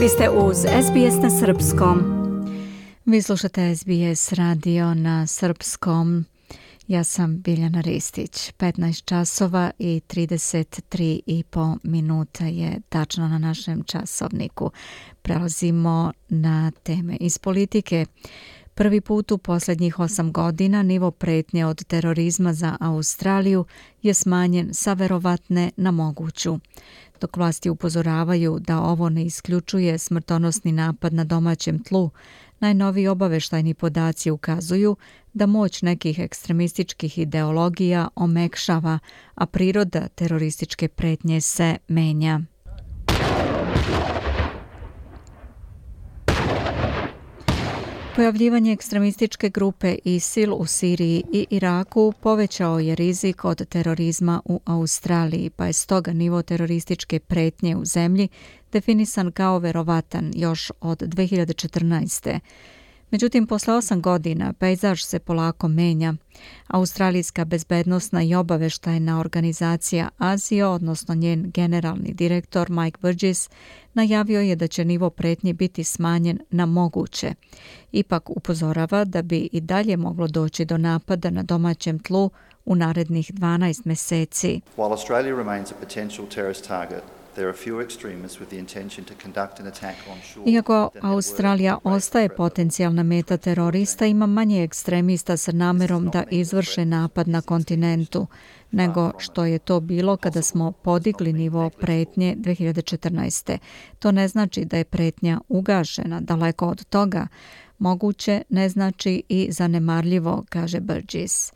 Vi ste uz SBS na Srpskom. Vi slušate SBS radio na Srpskom. Ja sam Biljana Ristić. 15 časova i 33 i po minuta je tačno na našem časovniku. Prelazimo na teme iz politike. Prvi put u posljednjih osam godina nivo pretnje od terorizma za Australiju je smanjen sa verovatne na moguću. Dok vlasti upozoravaju da ovo ne isključuje smrtonosni napad na domaćem tlu, najnoviji obaveštajni podaci ukazuju da moć nekih ekstremističkih ideologija omekšava, a priroda terorističke pretnje se menja. Pojavljivanje ekstremističke grupe ISIL u Siriji i Iraku povećao je rizik od terorizma u Australiji, pa je stoga nivo terorističke pretnje u zemlji definisan kao verovatan još od 2014. Međutim, posle osam godina pejzaž se polako menja. Australijska bezbednostna i obaveštajna organizacija ASIO, odnosno njen generalni direktor Mike Burgess, najavio je da će nivo pretnje biti smanjen na moguće. Ipak upozorava da bi i dalje moglo doći do napada na domaćem tlu u narednih 12 meseci. While Australia remains a potential terrorist target, Iako Australija ostaje potencijalna meta terorista, ima manje ekstremista sa namerom da izvrše napad na kontinentu nego što je to bilo kada smo podigli nivo pretnje 2014. To ne znači da je pretnja ugašena, daleko od toga. Moguće ne znači i zanemarljivo, kaže Burgess.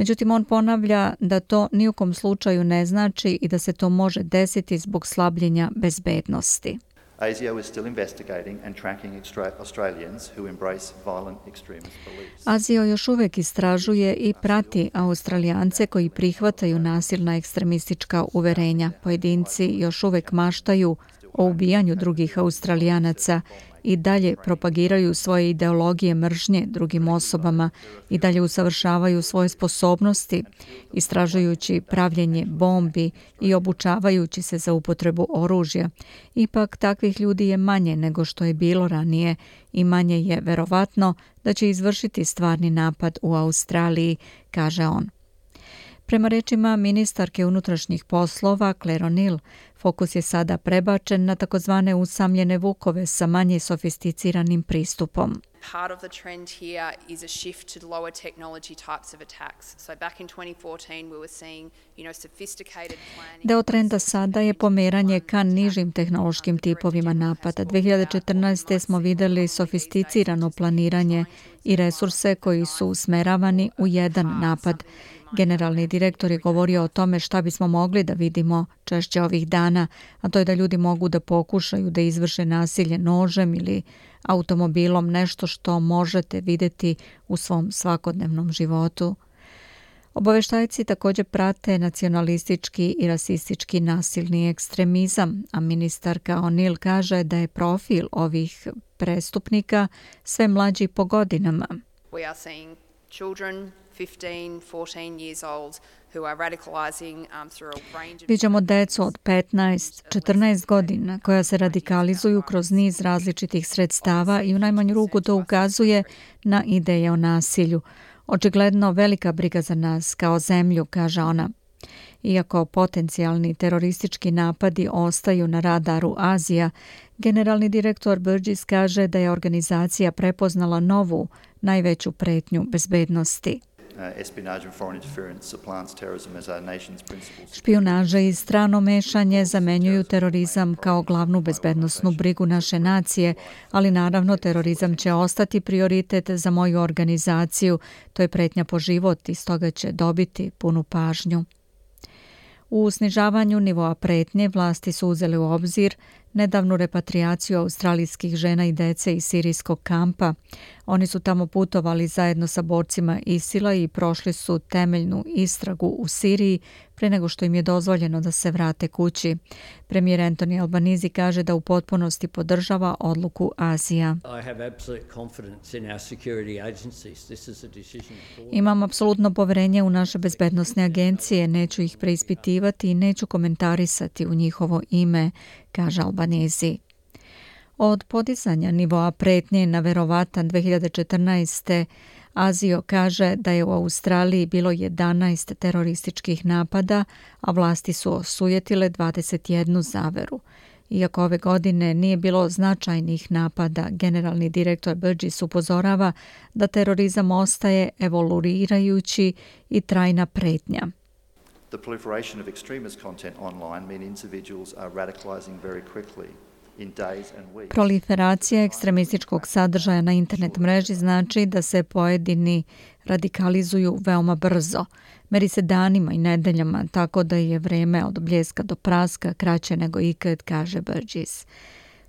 Međutim, on ponavlja da to nijukom slučaju ne znači i da se to može desiti zbog slabljenja bezbednosti. ASIO is still investigating and tracking Australians who embrace violent extremist beliefs. ASIO još uvijek istražuje i prati Australijance koji prihvataju nasilna ekstremistička uverenja. Pojedinci još uvijek maštaju o ubijanju drugih Australijanaca i dalje propagiraju svoje ideologije mržnje drugim osobama i dalje usavršavaju svoje sposobnosti, istražujući pravljenje bombi i obučavajući se za upotrebu oružja. Ipak takvih ljudi je manje nego što je bilo ranije i manje je verovatno da će izvršiti stvarni napad u Australiji, kaže on. Prema rečima ministarke unutrašnjih poslova Claire O'Neill, fokus je sada prebačen na takozvane usamljene vukove sa manje sofisticiranim pristupom. Part of the trend here is a shift to lower technology types of attacks. So back in 2014 we were seeing, you know, sophisticated planning. Deo trenda sada je pomeranje ka nižim tehnološkim tipovima napada. 2014. smo videli sofisticirano planiranje i resurse koji su usmeravani u jedan napad. Generalni direktor je govorio o tome šta bismo mogli da vidimo češće ovih dana, a to je da ljudi mogu da pokušaju da izvrše nasilje nožem ili automobilom, nešto što možete videti u svom svakodnevnom životu. Obaveštajci također prate nacionalistički i rasistički nasilni ekstremizam, a ministarka O'Neill kaže da je profil ovih prestupnika sve mlađi po godinama. We are seeing children 15, 14 years old who are radicalizing um, through a range of... Viđamo decu od 15, 14 godina koja se radikalizuju kroz niz različitih sredstava i u najmanju ruku to ukazuje na ideje o nasilju. Očigledno velika briga za nas kao zemlju, kaže ona. Iako potencijalni teroristički napadi ostaju na radaru Azija, generalni direktor Burgess kaže da je organizacija prepoznala novu, najveću pretnju bezbednosti. Špionaža i strano mešanje zamenjuju terorizam kao glavnu bezbednostnu brigu naše nacije, ali naravno terorizam će ostati prioritet za moju organizaciju. To je pretnja po život i stoga će dobiti punu pažnju. U snižavanju nivoa pretnje vlasti su uzeli u obzir nedavnu repatriaciju australijskih žena i dece iz sirijskog kampa. Oni su tamo putovali zajedno sa borcima Isila i prošli su temeljnu istragu u Siriji pre nego što im je dozvoljeno da se vrate kući. Premijer Anthony Albanizi kaže da u potpunosti podržava odluku Azija. Imam apsolutno poverenje u naše bezbednostne agencije, neću ih preispitivati i neću komentarisati u njihovo ime, kaže Albanizi. Od podizanja nivoa pretnje na verovatan 2014. Azio kaže da je u Australiji bilo 11 terorističkih napada, a vlasti su osujetile 21 zaveru. Iako ove godine nije bilo značajnih napada, generalni direktor Burgess upozorava da terorizam ostaje evoluirajući i trajna pretnja. The proliferation of extremist content online mean individuals are radicalizing very quickly. Proliferacija ekstremističkog sadržaja na internet mreži znači da se pojedini radikalizuju veoma brzo. Meri se danima i nedeljama, tako da je vreme od bljeska do praska kraće nego ikad, kaže Burgess.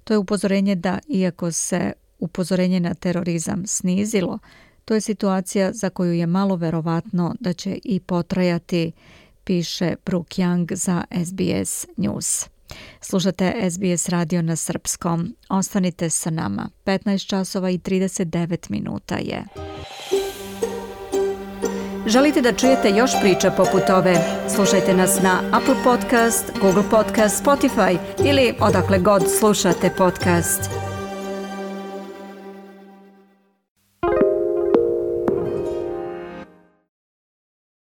To je upozorenje da, iako se upozorenje na terorizam snizilo, to je situacija za koju je malo verovatno da će i potrajati, piše Brooke Young za SBS News. Slušate SBS radio na srpskom. Ostanite sa nama. 15 časova i 39 minuta je. Želite da čujete još priča poput ove? Slušajte nas na Apple Podcast, Google Podcast, Spotify ili odakle god slušate podcast.